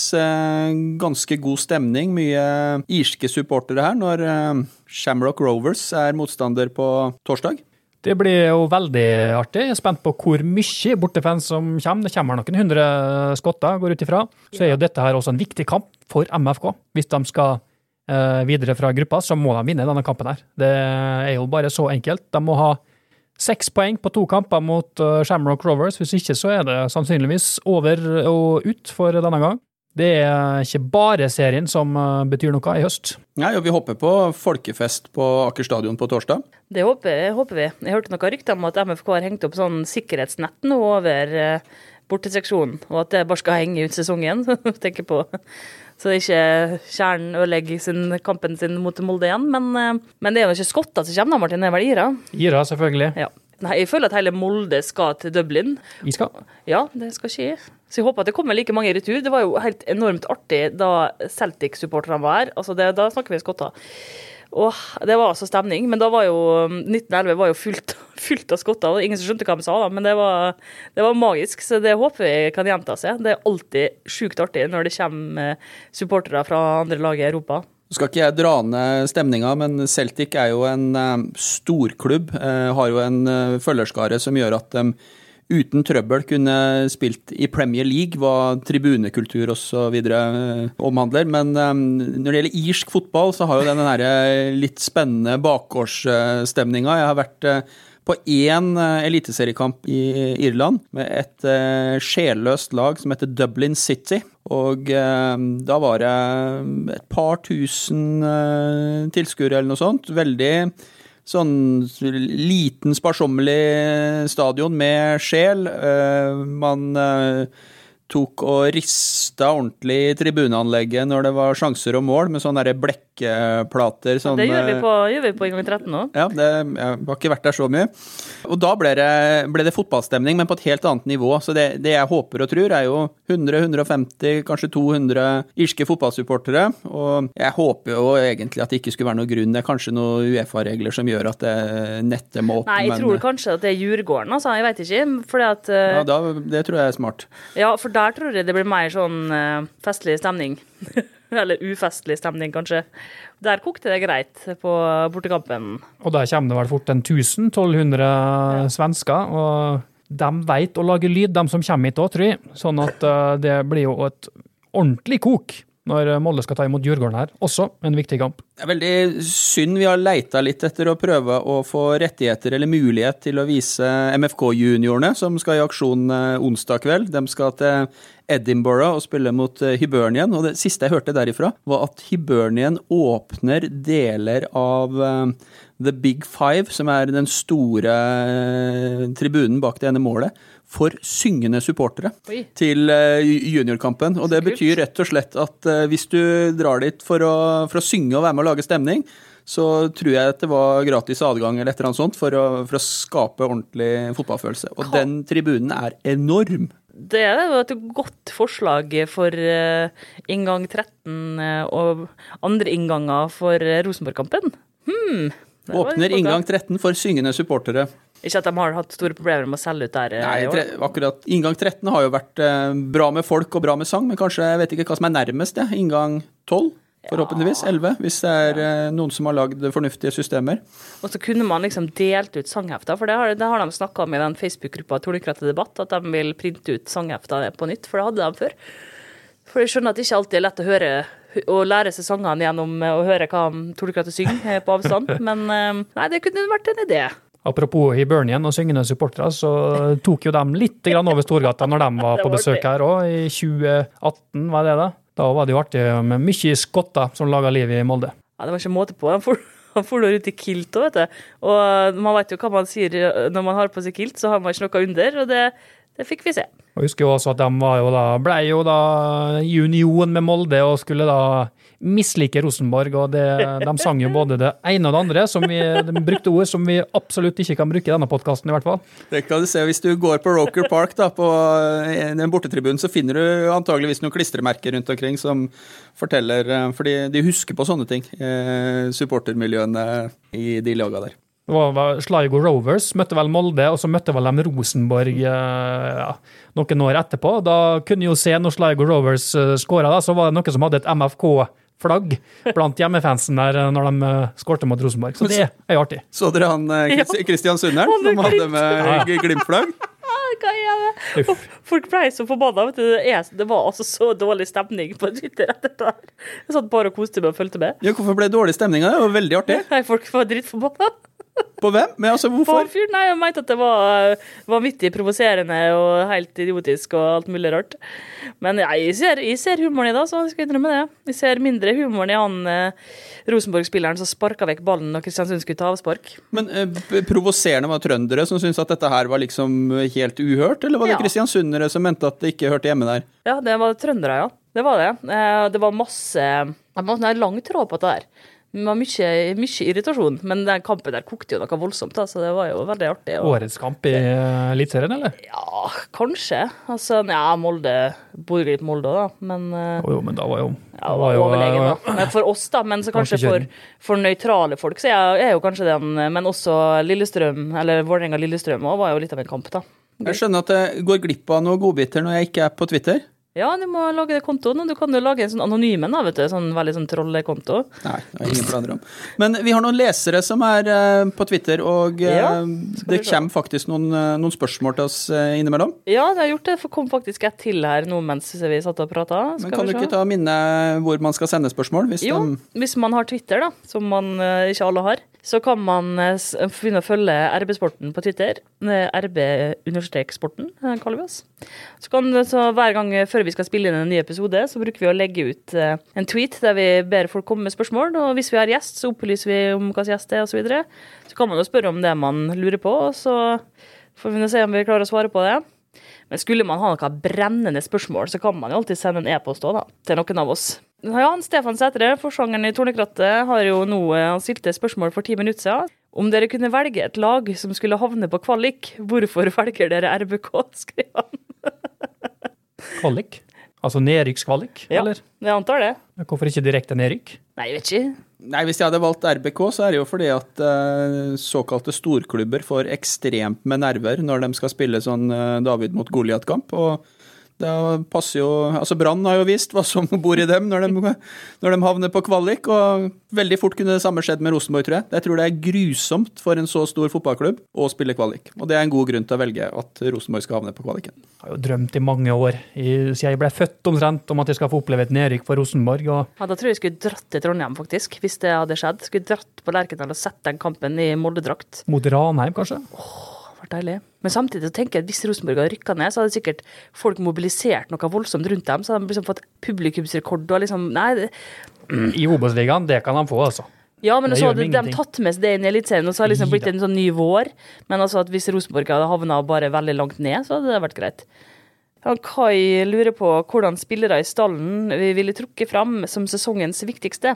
ganske god stemning. Mye irske supportere her når Shamrock Rovers er motstander på torsdag. Det blir jo veldig artig. Jeg er spent på hvor mye bortefans som kommer. Det kommer noen hundre skotter, går ut ifra. Så er jo dette her også en viktig kamp for MFK, hvis de skal Eh, videre fra gruppa, så må de vinne denne kampen her. Det er jo bare så enkelt. De må ha seks poeng på to kamper mot eh, Shamrock Rovers. Hvis ikke så er det sannsynligvis over og ut for denne gang. Det er ikke bare serien som eh, betyr noe i høst. Nei, og Vi håper på folkefest på Aker stadion på torsdag. Det håper, håper vi. Jeg hørte noen rykter om at MFK har hengt opp sånn sikkerhetsnett nå over borteseksjonen, og at det bare skal henge ut sesongen. tenker på så det ikke Kjernen ødelegger sin, kampen sin mot Molde igjen. Men, eh, men det er jo ikke skotter som kommer, da, Martin. Det er vel Ira? Ira, selvfølgelig. Ja. Nei, jeg føler at hele Molde skal til Dublin. Vi skal. Ja, det skal skje. Så jeg håper at det kommer like mange i retur. Det var jo helt enormt artig da Celtic-supporterne var her. Altså det, da snakker vi skotter. Åh, det var altså stemning. Men da var jo 1911 um, var jo fullt, fullt av skotter. Ingen som skjønte hva de sa, da, men det var, det var, magisk. Så det håper vi kan gjenta seg. Det er alltid sjukt artig når det kommer eh, supportere fra andre lag i Europa. Nå skal ikke jeg dra ned stemninga, men Celtic er jo en uh, storklubb. Uh, har jo en følgerskare som gjør at de uten trøbbel kunne spilt i Premier League, hva tribunekultur osv. Eh, omhandler. Men um, når det gjelder irsk fotball, så har jo den denne litt spennende bakgårdsstemninga. Jeg har vært uh, på én eliteseriekamp i Irland med et sjelløst lag som heter Dublin City. Og da var det et par tusen tilskuere eller noe sånt. Veldig sånn liten, sparsommelig stadion med sjel. Eh, man eh, tok og rista ordentlig i tribuneanlegget når det var sjanser og mål, med sånne blekkplater. Sånn, det gjør vi, på, gjør vi på gang 13 nå. Ja, det, jeg har ikke vært der så mye. Og da ble det, ble det fotballstemning, men på et helt annet nivå. Så det, det jeg håper og tror, er jo 100-150, kanskje 200 irske fotballsupportere. Og jeg håper jo egentlig at det ikke skulle være noe grunn. Det er kanskje noen Uefa-regler som gjør at det nettet må opp. Nei, jeg men, tror kanskje at det er Djurgården, altså. Jeg veit ikke. Fordi at uh, Ja, da, det tror jeg er smart. Ja, for der tror jeg det blir mer sånn uh, festlig stemning. Eller ufestlig stemning, kanskje. Der kokte det greit på bortekampen. Og der kommer det vel fort en 1000-1200 ja. svensker. og de vet å lage lyd, de som kommer hit òg, tror jeg. Sånn at uh, det blir jo et ordentlig kok når Molde skal ta imot Djurgården her. Også en viktig kamp. Det er veldig synd vi har leita litt etter å prøve å få rettigheter eller mulighet til å vise MFK-juniorene, som skal i aksjon eh, onsdag kveld. De skal til Edinburgh og spille mot Hibernien, Hibernian. Og det siste jeg hørte derifra, var at Hibernian åpner deler av The Big Five, som er den store tribunen bak det ene målet for syngende supportere Oi. til eh, juniorkampen. Og det betyr rett og slett at eh, hvis du drar dit for å, for å synge og være med å lage stemning, så tror jeg at det var gratis adgang eller et eller annet sånt for å, for å skape ordentlig fotballfølelse. Og den tribunen er enorm. Det er jo et godt forslag for uh, inngang 13 og andre innganger for Rosenborg-kampen. Hmm, Åpner inngang 13 for syngende supportere. Ikke at de har hatt store problemer med å selge ut der? Eh, Nei, tre, akkurat Inngang 13 har jo vært eh, bra med folk og bra med sang, men kanskje jeg vet ikke hva som er nærmest, det. Inngang 12? forhåpentligvis. Elleve, hvis det er eh, noen som har lagd fornuftige systemer. Og så kunne man liksom delt ut sanghefter, for det har, det har de snakka om i den Facebook-gruppa Tornekratt debatt, at de vil printe ut sanghefter på nytt, for det hadde de før. For jeg skjønner at det ikke alltid er lett å høre å lære seg sangene gjennom å høre hva Tornekrattet synger på avstand, men nei, det kunne vært en idé. Apropos Hibernian og syngende supportere, så tok jo de litt over Storgata når de var på besøk her òg, i 2018, var det da? Da var det jo artig med mye skotter som laga liv i Molde. Ja, det var ikke måte på. Han for, ut i kilt òg, vet du. Og man vet jo hva man sier når man har på seg kilt, så har man ikke noe under, og det, det fikk vi se. Og husker jo også at de var jo da, ble jo da i union med Molde og skulle da mislike Rosenborg, og det, de sang jo både det ene og det andre, som vi, de brukte ord som vi absolutt ikke kan bruke i denne podkasten, i hvert fall. Det kan du se Hvis du går på Roker Park da, på eh, den bortetribunen, så finner du antageligvis noen klistremerker rundt omkring som forteller For Fordi de husker på sånne ting, eh, supportermiljøene i de laga der. Det var, Sligo Rovers møtte vel Molde, og så møtte vel de Rosenborg eh, ja, noen år etterpå. Da kunne jo se når Sligo Rovers uh, skåra, så var det noen som hadde et MFK-flagg blant hjemmefansen der eh, når de skårte mot Rosenborg. Så det er jo artig. Så dere han Kristian med som hadde med. Glimt-flagg? Hva er det? Og Folk ble så forbanna. vet. Det, det var altså så dårlig stemning på Twitter etter det der. Jeg satt bare og koste meg og fulgte med. Ja, hvorfor ble det dårlig stemning av det? Det var veldig artig. Nei, Folk var drittforbanna. På hvem? Men altså, På hvorfor? fyren. Nei, jeg mente at det var vanvittig provoserende og helt idiotisk og alt mulig rart. Men jeg ser, jeg ser humoren i det, så jeg skal innrømme det. Jeg ser mindre humoren i han eh, Rosenborg-spilleren som sparka vekk ballen når Kristiansund skulle ta avspark. Men eh, Provoserende var trøndere som syntes at dette her var liksom helt uhørt, eller var det Ja. kristiansundere som mente at det ikke hørte hjemme der? Ja, det var trøndere, ja. Det var det. Eh, Det var masse Det var en lang tråd på dette her. Det var mye, mye irritasjon, men den kampen der kokte jo noe voldsomt, da, så det var jo veldig artig. Og, Årets kamp i eh, Eliteserien, eller? ja, kanskje. Altså, ja, Molde bor litt Molde òg, da, men eh, Jo, jo, men da var jo Ja, var jo, overlegen, da. Men for oss, da. Men så kanskje for, for nøytrale folk, så er, er jo kanskje den Men også Lillestrøm, eller Vålerenga-Lillestrøm òg, var jo litt av en kamp, da. Jeg skjønner at jeg går glipp av noen godbiter når jeg ikke er på Twitter. Ja, du må lage kontoen, og du kan jo lage en sånn anonym en, da, vet du. Sånn veldig sånn trollekonto. Nei, det har ingen planer om. Men vi har noen lesere som er eh, på Twitter, og eh, Ja, det kommer faktisk noen, eh, noen spørsmål til oss innimellom. Ja, det har gjort det. For kom faktisk et til her nå mens vi satt og prata. Men kan du ikke ta minne hvor man skal sende spørsmål? Hvis Jo, de, hvis man har Twitter, da, som man ikke alle har, så kan man eh, begynne å følge RB-sporten på Twitter. Eh, RB-sporten eh, kaller vi oss. Så kan så Hver gang før vi skal spille inn en ny episode, så bruker vi å legge ut en tweet der vi ber folk komme med spørsmål. Og hvis vi har gjest, så opplyser vi om hva gjest er, osv. Så, videre. så kan man jo spørre om det man lurer på, og så får vi se om vi klarer å svare på det. Men skulle man ha noe brennende spørsmål, så kan man jo alltid sende en e-post òg, da, til noen av oss. Ja, han Stefan Sætre, forsangeren i Tornekrattet, har jo nå eh, han stilte spørsmål for ti minutter siden. Om dere kunne velge et lag som skulle havne på kvalik, hvorfor velger dere RBK? skrev han. Kvalik? Altså nedrykkskvalik, Ja. eller? Jeg antar det. Hvorfor ikke direkte nedrykk? Nei, jeg vet ikke. nei, hvis jeg hadde valgt RBK, så er det jo fordi at uh, såkalte storklubber får ekstremt med nerver når de skal spille sånn uh, David mot Goliat-kamp. og det passer jo, altså Brann har jo vist hva som bor i dem når de, når de havner på kvalik. og Veldig fort kunne det samme skjedd med Rosenborg, tror jeg. Jeg tror det er grusomt for en så stor fotballklubb å spille kvalik. Og det er en god grunn til å velge at Rosenborg skal havne på kvaliken. Jeg har jo drømt i mange år, siden jeg ble født omtrent, om at jeg skal få oppleve et nedrykk for Rosenborg. og Ja, Da tror jeg jeg skulle dratt til Trondheim, faktisk, hvis det hadde skjedd. Skulle dratt på Lerkendal og sett den kampen i Molde-drakt. Mot Ranheim, kanskje? Var deilig. Men samtidig så tenker jeg at hvis Rosenborg hadde rykka ned, så hadde sikkert folk mobilisert noe voldsomt rundt dem. Så hadde de liksom fått publikumsrekord og liksom Nei, det, I Obos-ligaen, det kan de få, altså. Ja, men så hadde de tatt med seg det inn i Eliteserien, og så har det liksom blitt en sånn ny vår. Men altså at hvis Rosenborg hadde havna bare veldig langt ned, så hadde det vært greit. Ja, Kai lurer på hvordan spillere i stallen vi ville trukket fram som sesongens viktigste.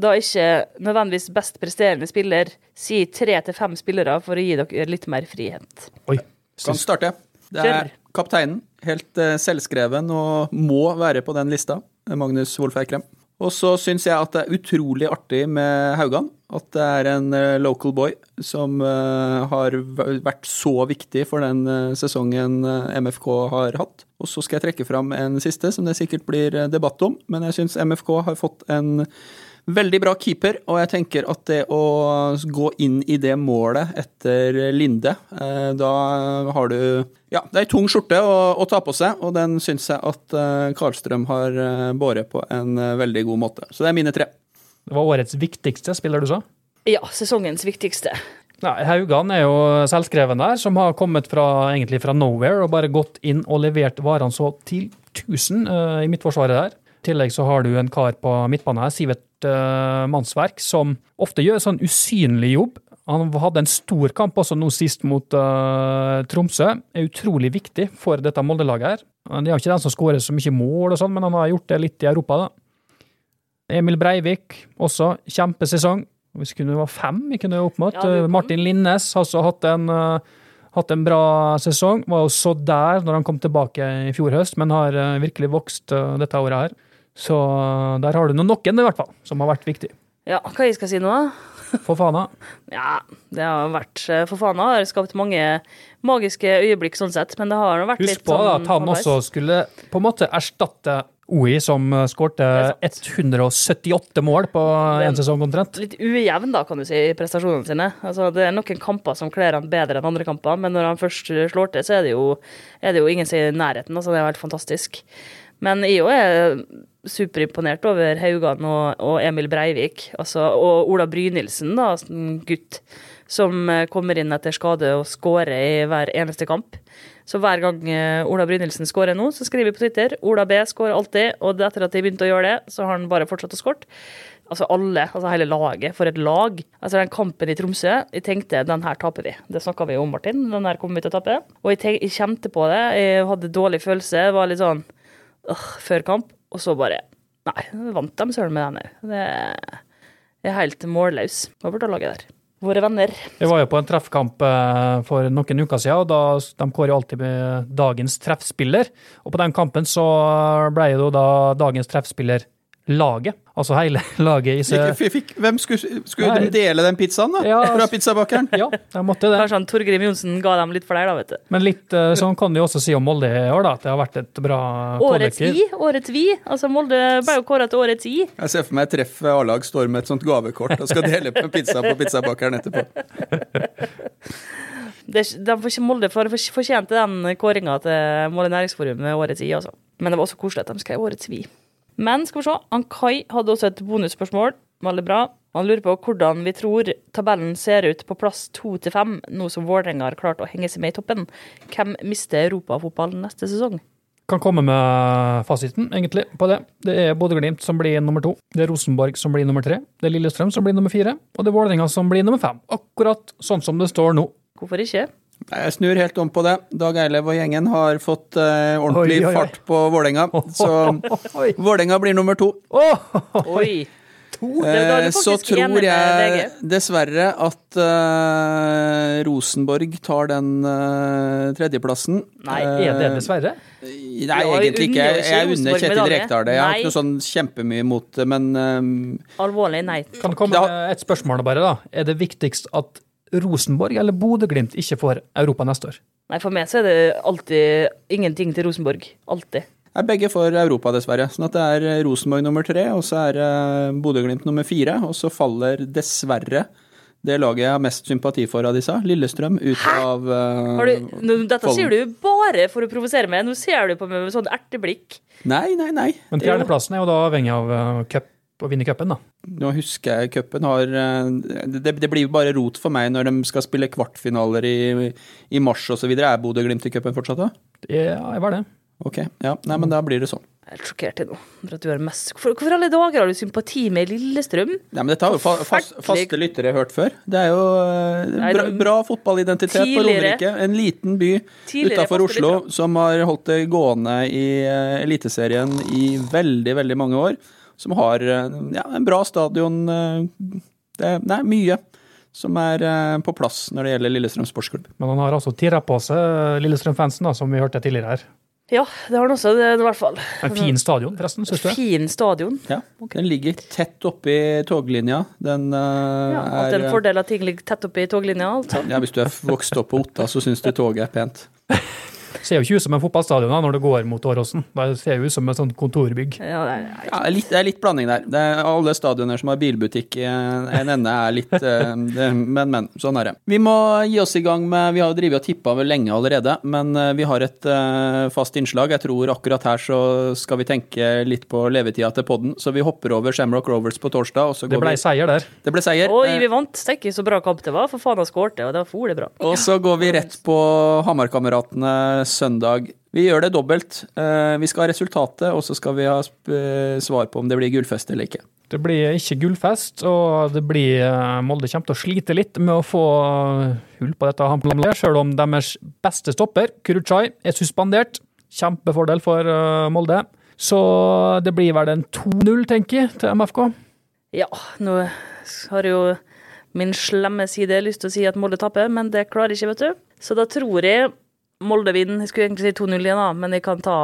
Da ikke nødvendigvis best presterende spiller. Si tre til fem spillere for å gi dere litt mer frihet. Oi. Kan starte. Det er kapteinen. Helt eh, selvskreven og må være på den lista. Magnus Wolff Eikrem. Og så syns jeg at det er utrolig artig med Haugan. At det er en eh, local boy som eh, har vært så viktig for den eh, sesongen MFK har hatt. Og så skal jeg trekke fram en siste, som det sikkert blir debatt om. Men jeg syns MFK har fått en veldig bra keeper, og jeg tenker at det å gå inn i det målet etter Linde, da har du Ja, det er ei tung skjorte å, å ta på seg, og den syns jeg at Karlstrøm har båret på en veldig god måte. Så det er mine tre. Det var årets viktigste spiller du sa? Ja, sesongens viktigste. Ja, Haugan er jo selvskreven der, som har kommet fra, egentlig fra nowhere og bare gått inn og levert varene så til 1000 uh, i midtforsvaret der. I tillegg så har du en kar på midtbanen her, Sivert uh, Mannsverk, som ofte gjør sånn usynlig jobb. Han hadde en stor kamp også nå sist mot uh, Tromsø. Er utrolig viktig for dette Molde-laget her. Det er jo ikke den som skårer så mye mål, og sånn, men han har gjort det litt i Europa. da. Emil Breivik, også kjempesesong. Hvis det kunne være fem vi kunne opp mot. Ja. Martin Linnes har også hatt en, eh, hatt en bra sesong. Var jo så der når han kom tilbake i fjor høst, men har eh, virkelig vokst eh, dette året her. Så eh, der har du noen, noen, i hvert fall, som har vært viktig. Ja, hva jeg skal si nå? da? Da. Ja, det har vært eh, For faen har skapt mange magiske øyeblikk sånn sett, men det har vært Husk litt sånn på at han også skulle på en måte erstatte OI, som eh, skårte er 178 mål på én sesong omtrent. litt ujevn, da, kan du si, i prestasjonene sine. Altså, det er noen kamper som kler han bedre enn andre kamper, men når han først slår til, så er det jo, er det jo ingen som er i nærheten. Altså, det er helt fantastisk. Men jeg òg er superimponert over Haugan og, og Emil Breivik. Altså, og Ola Brynildsen, da, gutt som eh, kommer inn etter skade og skårer i hver eneste kamp. Så hver gang eh, Ola Brynildsen skårer nå, så skriver vi på Twitter Ola B skårer alltid, og etter at de begynte å gjøre det, så har han bare fortsatt å skåre. Altså alle, altså hele laget, for et lag. Altså den kampen i Tromsø, jeg tenkte den her taper vi. Det snakka vi om, Martin. Den her kommer vi til å tape. Og jeg, tenk, jeg kjente på det, jeg hadde dårlig følelse, var litt sånn øh, før kamp, og så bare Nei, vant de søren med den òg. Jeg er helt målløs over det laget der. Våre venner. Jeg var jo på en treffkamp eh, for noen uker siden, og da, de kårer jo alltid dagens treffspiller. Og på den kampen så ble jo da dagens treffspiller laget. Altså hele laget i seg. Fikk, fikk, hvem skulle, skulle de dele den pizzaen, da? Ja. Fra pizzabakeren? Ja, de måtte det. Kanskje Torgrim Johnsen ga dem litt for deg, da, vet du. Men litt sånn kan du også si om Molde i år, da. At det har vært et bra Årets kollektiv. vi. Årets vi. Altså, Molde ble jo kåra til årets i. Jeg ser for meg et treff A-lag står med et sånt gavekort og skal dele på pizza på pizzabakeren etterpå. Det, de får Molde for, for, fortjente den kåringa til Molde Næringsforum årets i, altså. Men det var også koselig at de skrev årets vi. Men skal vi se, han Kai hadde også et bonusspørsmål. Veldig bra. Han lurer på hvordan vi tror tabellen ser ut på plass to til fem, nå som Vålerenga har klart å henge seg med i toppen. Hvem mister europafotballen neste sesong? Kan komme med fasiten, egentlig, på det. Det er Bodø-Glimt som blir nummer to. Det er Rosenborg som blir nummer tre. Det er Lillestrøm som blir nummer fire. Og det er Vålerenga som blir nummer fem. Akkurat sånn som det står nå. Hvorfor ikke? Jeg snur helt om på det. Dag Eilev og gjengen har fått eh, ordentlig Oi, oi, oi. fart på Vålerenga. Så. Vålerenga blir nummer to. Oi! To? Eh, Så tror jeg dessverre at eh, Rosenborg tar den eh, tredjeplassen. Nei, Er det Eh, dessverre? Nei, egentlig ikke. Jeg, unner Kjetil. Rekdal det. Jeg har ikke noe sånn kjempemye imot det, men eh, Alvorlig, nei. Kan det komme et spørsmål bare, da? Er det viktigst at Rosenborg eller Bodø-Glimt ikke får Europa neste år? Nei, For meg så er det alltid ingenting til Rosenborg. Alltid. er begge for Europa, dessverre. Sånn at det er eh, Rosenborg nummer tre, og så er det Bodø-Glimt nummer fire. Og så faller dessverre det laget jeg har mest sympati for av disse, Lillestrøm, ut av uh, Har du, nå, dette Folden. sier du bare for å provosere meg. Nå ser du på meg med sånn erteblikk. Nei, nei, nei. Men fjerdeplassen er jo da avhengig av uh, cup å vinne cupen, da. Nå husker jeg cupen har eh, det, det blir bare rot for meg når de skal spille kvartfinaler i, i mars osv. Er Bodø-Glimt i cupen fortsatt da? Ja, jeg var det. Ok, ja. Nei, men da blir det sånn. Jeg er helt sjokkert nå. For at du har mest Hvorfor, alle dager har du sympati med Lillestrøm? Nei, men Dette har jo fa fast, faste lyttere hørt før. Det er jo eh, bra, bra fotballidentitet på Romerike. En liten by utafor Oslo som har holdt det gående i eh, Eliteserien i veldig, veldig mange år. Som har eh, ja, en bra stadion. Det, det er mye som er eh, på plass når det gjelder Lillestrøm sportsklubb. Men han har altså tirra på seg Lillestrøm-fansen, som vi hørte tidligere her. Ja, det har han også, det, i hvert fall. En fin stadion, forresten, syns du? Fin stadion. Ja, Den ligger tett oppi toglinja. Den uh, Ja, at det er er en fordel at ting ligger tett oppi toglinja, altså. ja, Hvis du er vokst opp på Otta, så syns du toget er pent. Ser jo ikke ut som en fotballstadion da, når det går mot Åråsen. Det ser jo ut som et sånt kontorbygg. Ja, det er, Ja, litt, det er litt blanding der. Det er alle stadioner som har bilbutikk i en en ende, er litt eh, det, Men, men. Sånn er det. Vi må gi oss i gang med Vi har jo drevet og tippa lenge allerede, men eh, vi har et eh, fast innslag. Jeg tror akkurat her så skal vi tenke litt på levetida til podden, så vi hopper over Shamrock Rovers på torsdag. Og så Det går ble vi, seier der. det ble seier. Oi, vi vant. Tenk så bra kamp det var. For faen, han skårte, og da var for det bra. Og så går vi rett på Hamarkameratene søndag. Vi gjør det dobbelt. Eh, Vi skal ha resultatet, og så skal vi ha eh, svar på om det blir gullfest eller ikke. Det blir ikke gullfest, og det blir eh, Molde kommer til å slite litt med å få hull på dette selv om deres beste stopper, Kuruchai, er suspendert. Kjempefordel for Molde. Så det blir vel en 2-0, tenker jeg, til MFK. Ja, nå har jo min slemme side lyst til å si at Molde taper, men det klarer jeg ikke, vet du. Så da tror jeg Molde vinner. Jeg skulle egentlig si 2-0 igjen, da, men jeg kan ta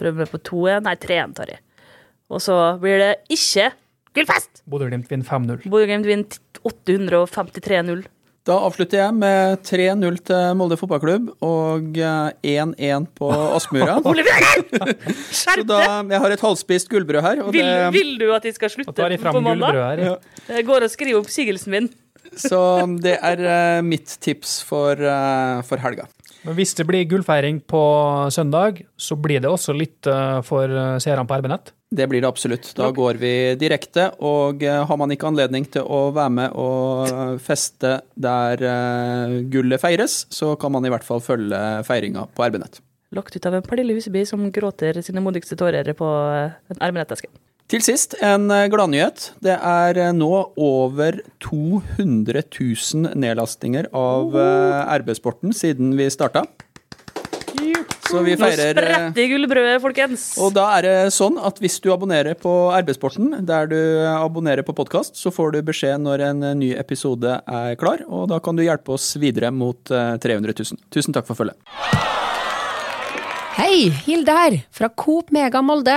prøve meg på 2-1. Nei, 3-1 tar jeg. Og så blir det ikke gullfest! Bodø-Glimt vinner 5-0. Bodø-Glimt vinner 853-0. Da avslutter jeg med 3-0 til Molde fotballklubb og eh, 1-1 på Aspmyra. Så da, jeg har et halvspist gullbrød her. Og Vil, det, vil du at jeg skal slutte på mandag? her. Ja. Jeg går og skriver oppsigelsen min. så det er eh, mitt tips for, eh, for helga. Men hvis det blir gullfeiring på søndag, så blir det også litt eh, for eh, seerne på RB-nett. Det blir det absolutt. Da går vi direkte, og eh, har man ikke anledning til å være med og feste der gullet feires, så kan man i hvert fall følge feiringa på RB-nett. Lagt ut av en Pernille Huseby som gråter sine modigste tårer på en ermenettaske. Til sist en eh, gladnyhet. Det er eh, nå over 200 000 nedlastinger av eh, RB-sporten siden vi starta. Så vi feirer Nå spretter gullbrødet, folkens! Og da er det sånn at hvis du abonnerer på RB-sporten, der du abonnerer på podkast, så får du beskjed når en ny episode er klar, og da kan du hjelpe oss videre mot eh, 300 000. Tusen takk for følget. Hei, Hilde her, fra Coop Mega Molde.